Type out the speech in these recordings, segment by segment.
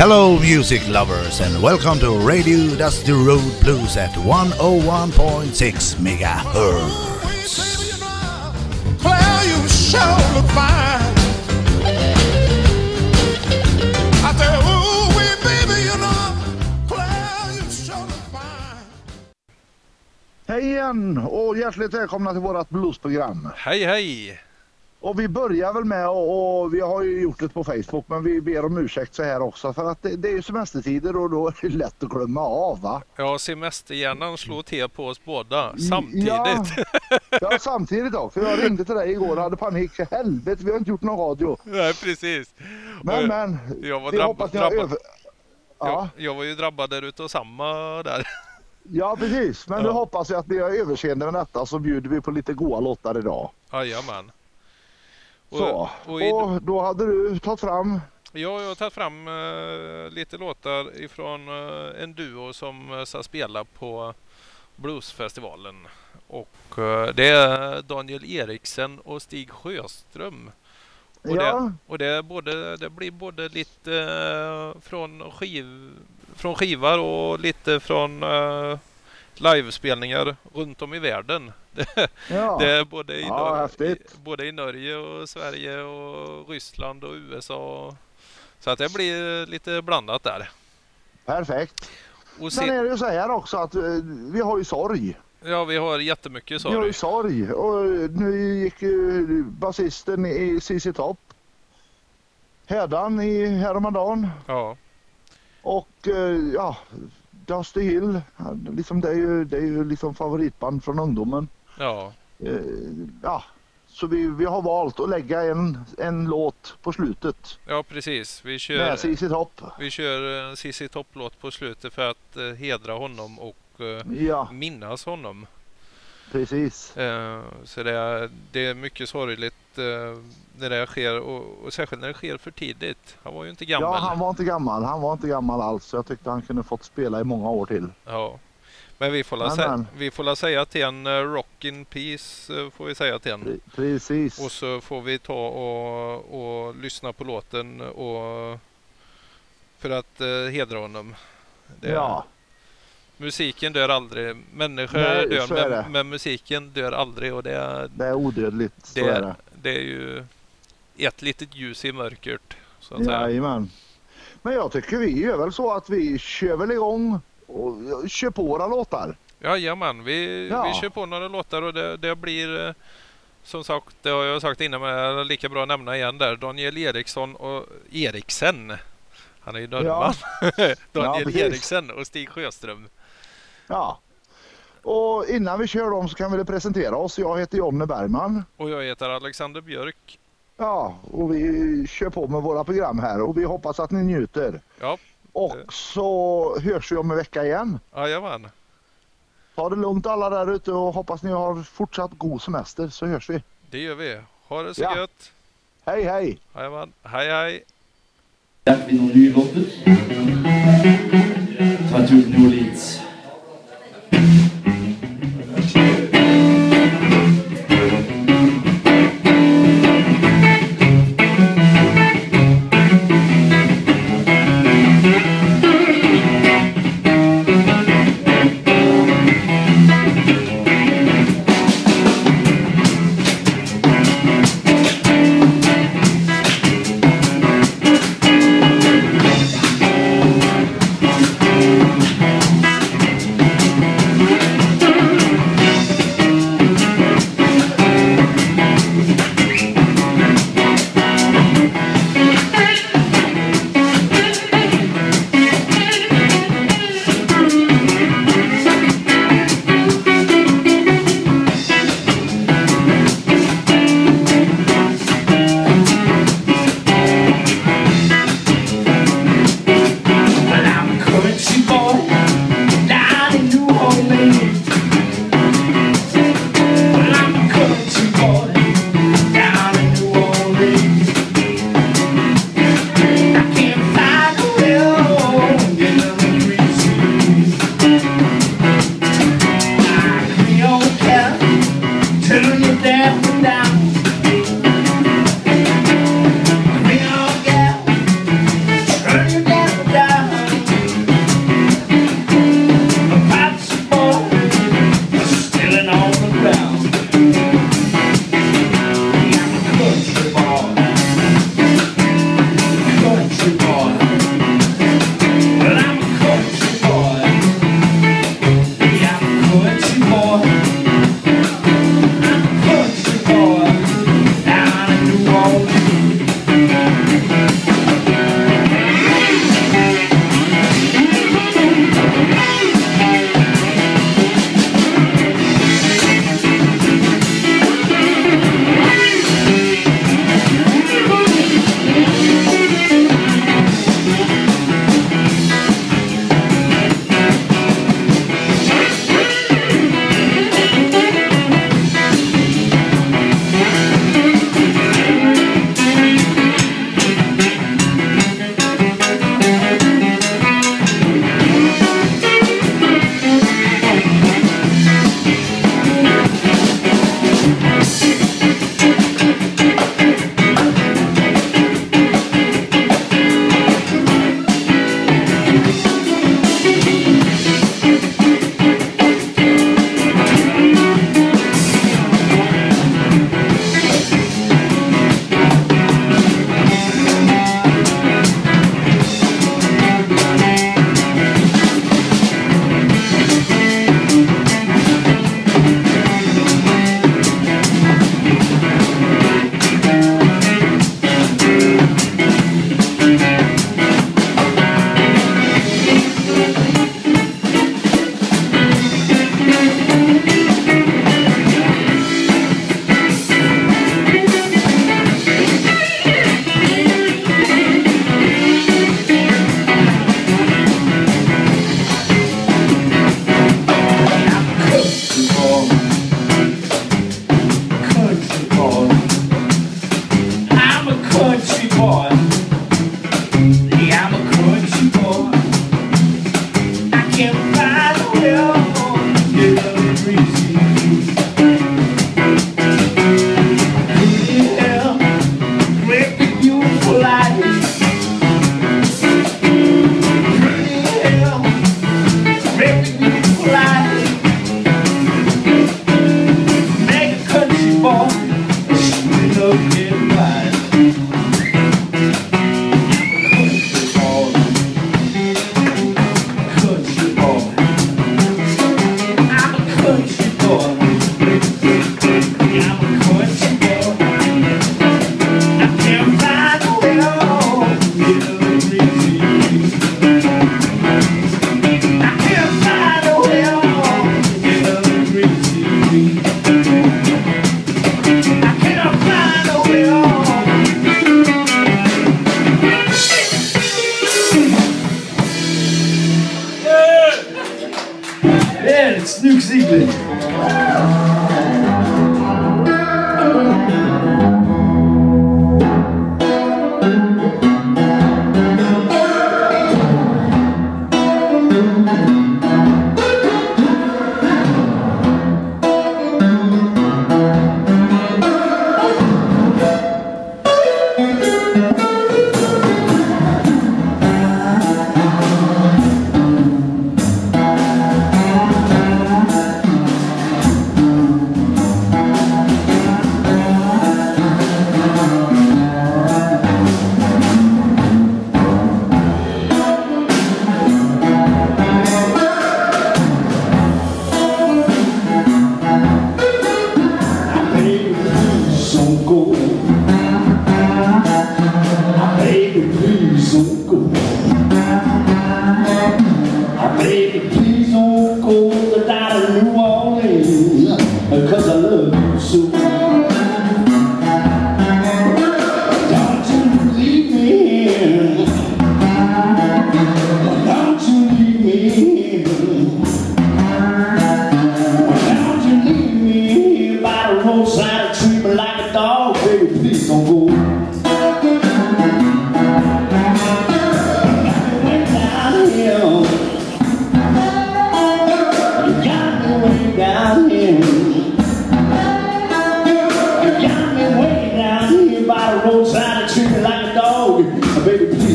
Hello, music lovers, and welcome to Radio Dusty Road Blues at 101.6 megahertz. Well, you sure look fine. I said, ooh, wee, baby, you know, well, you sure look fine. Hej igen och hjärtligt välkomna till vårt bluesprogram. Hej hej! Och vi börjar väl med och, vi har ju gjort det på Facebook men vi ber om ursäkt så här också för att det, det är ju semestertider och då är det lätt att glömma av va? Ja, semesterhjärnan slår till på oss båda samtidigt. Ja, ja samtidigt också. Jag ringde till dig igår och hade panik. Helvete vi har inte gjort någon radio. Nej, precis. Men Och men. jag var vi drabb- hoppas ni har drabbad. över... jag, Ja, jag var ju drabbad där utav samma där. ja precis. Men nu Ja. hoppas jag att ni har överseende med detta så bjuder vi på lite goa låtar idag. Jajamän. Och, Så. och i, Och då hade du tagit fram ja, jag har tagit fram eh, lite låtar ifrån eh, en duo som uh, ska spela på Bluesfestivalen. Och eh, det är Daniel Eriksen och Stig Sjöström. Och, Ja. det, och det, både, det blir både lite eh, från, skiv, från skivar och lite från eh, livespelningar runt om i världen. Det, Ja. det är både i, Ja, både i Norge och Sverige och Ryssland och USA. Så att det blir lite blandat där. Perfekt. Och Sen se, är det ju så här också att eh, vi har ju sorg. ja, vi har jättemycket Vi har ju sorg. sorg och nu gick ju basisten i CC Top. Hädan i häromdagen Ja, och eh, ja, Dusty Hill. Liksom det, är ju, det är ju liksom favoritband från ungdomen. ja, Eh, ja, så vi, vi har valt att lägga en, en låt på slutet ja precis. Vi kör, med CC Top. vi kör en CC Topp-låt på slutet för att eh, hedra honom och eh, Ja, minnas honom. Precis. Eh, så det är, det är mycket sorgligt eh, när det sker och, och särskilt när det sker för tidigt. Han var ju inte gammal. Ja, han var inte gammal. Han var inte gammal alls. Jag tyckte han kunde fått spela i många år till. Ja. Men vi får, la sä- vi får la säga till en uh, Rock in Peace eh, får vi säga till en. Pre- Precis. Och så får vi ta och, och lyssna på låten och för att uh, hedra honom. Det- Ja, Musiken dör aldrig. Människor Nej, dör men, men musiken dör aldrig och det, är- det är odödligt. Det, är det. det är ju ett litet ljus i mörkret. Så att säga. Jajamän. Men jag tycker vi gör väl så att vi kör väl igång och kör på våra låtar. Jajamän, vi, Ja. vi kör på några låtar och det, det blir eh, som sagt, det har jag sagt innan men det är lika bra att nämna igen där. Daniel Eriksson och Eriksen. Han är ju norrman. Daniel precis. Eriksen och Stig Sjöström. Ja. Och innan vi kör dem så kan vi presentera oss. Jag heter Jonne Bergman. Och jag heter Alexander Björk. Ja, och vi kör på med våra program här och vi hoppas att ni njuter. Ja, Och så hörs vi om en vecka igen. jajamän. Ta det lugnt alla där ute och hoppas ni har fortsatt god semester så hörs vi. Det gör vi. Ha det så Ja. gött. Hej hej! Jajamän. Hej hej. Treffer vi noen nye låter. Ta tur til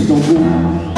中共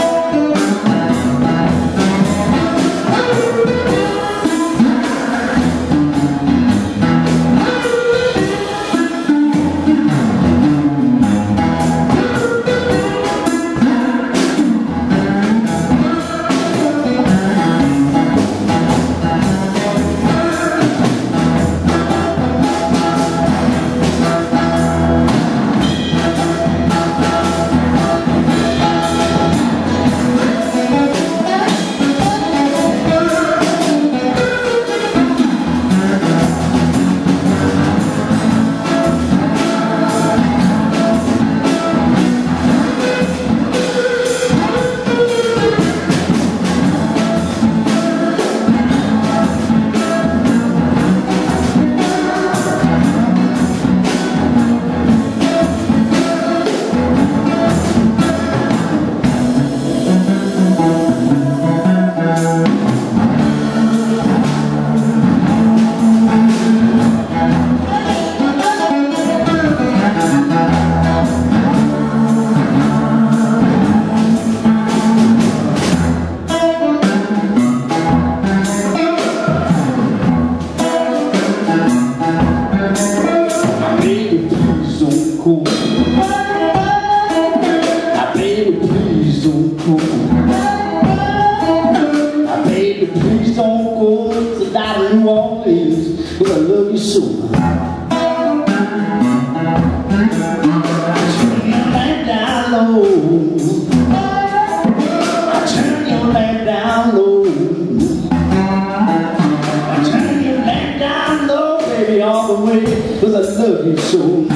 away, cause I love you so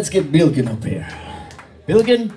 Let's get Bilgen up here. Bilgen?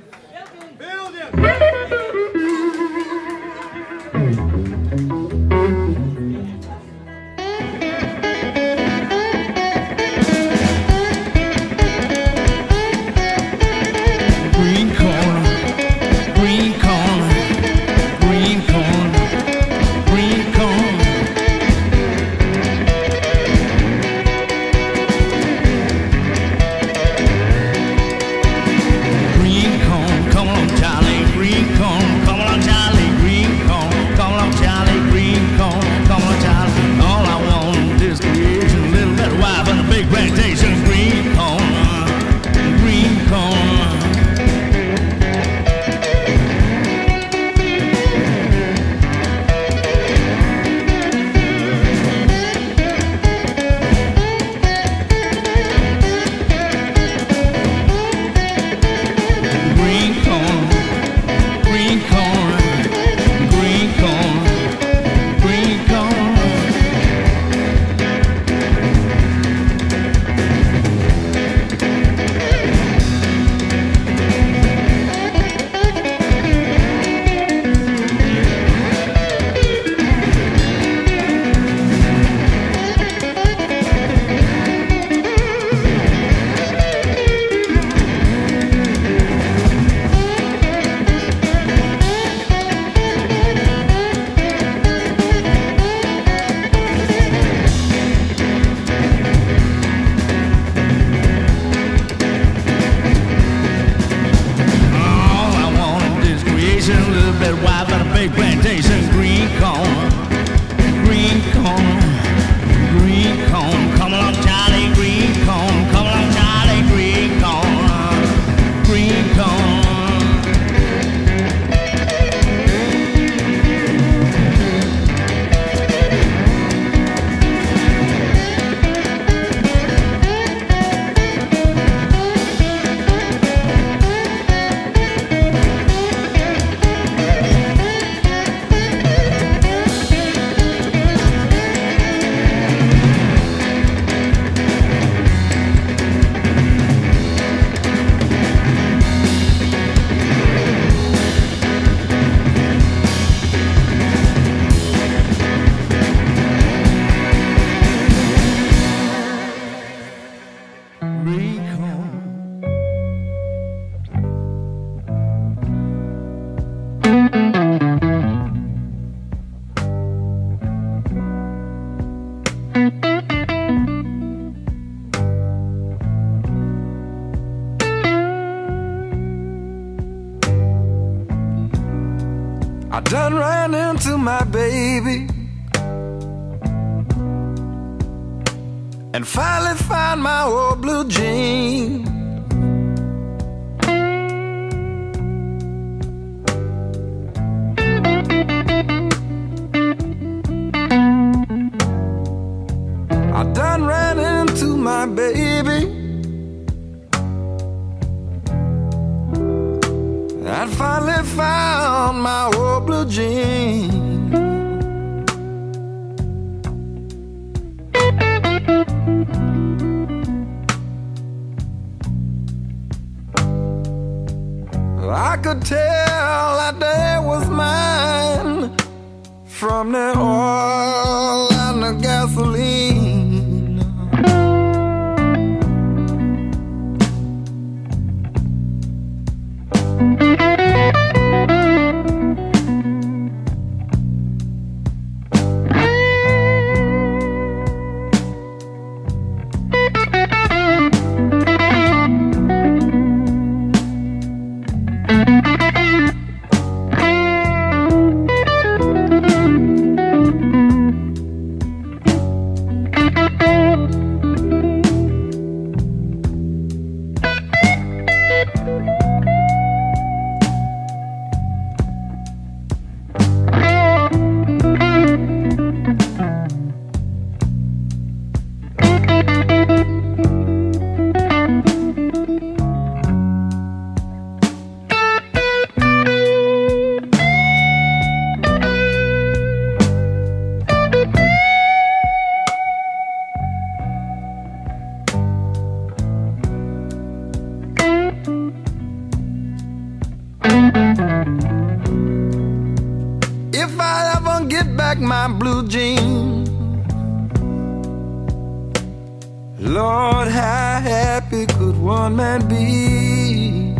Lord, how happy could one man be?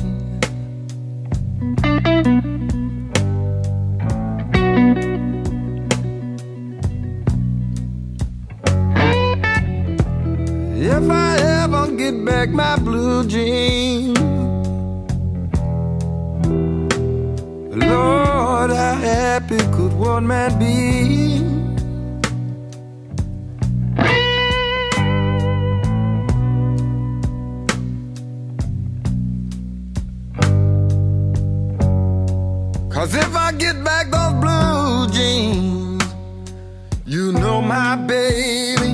If I ever get back my blue jeans, Lord, how happy could one man be? Cause if I get back those blue jeans, you know my baby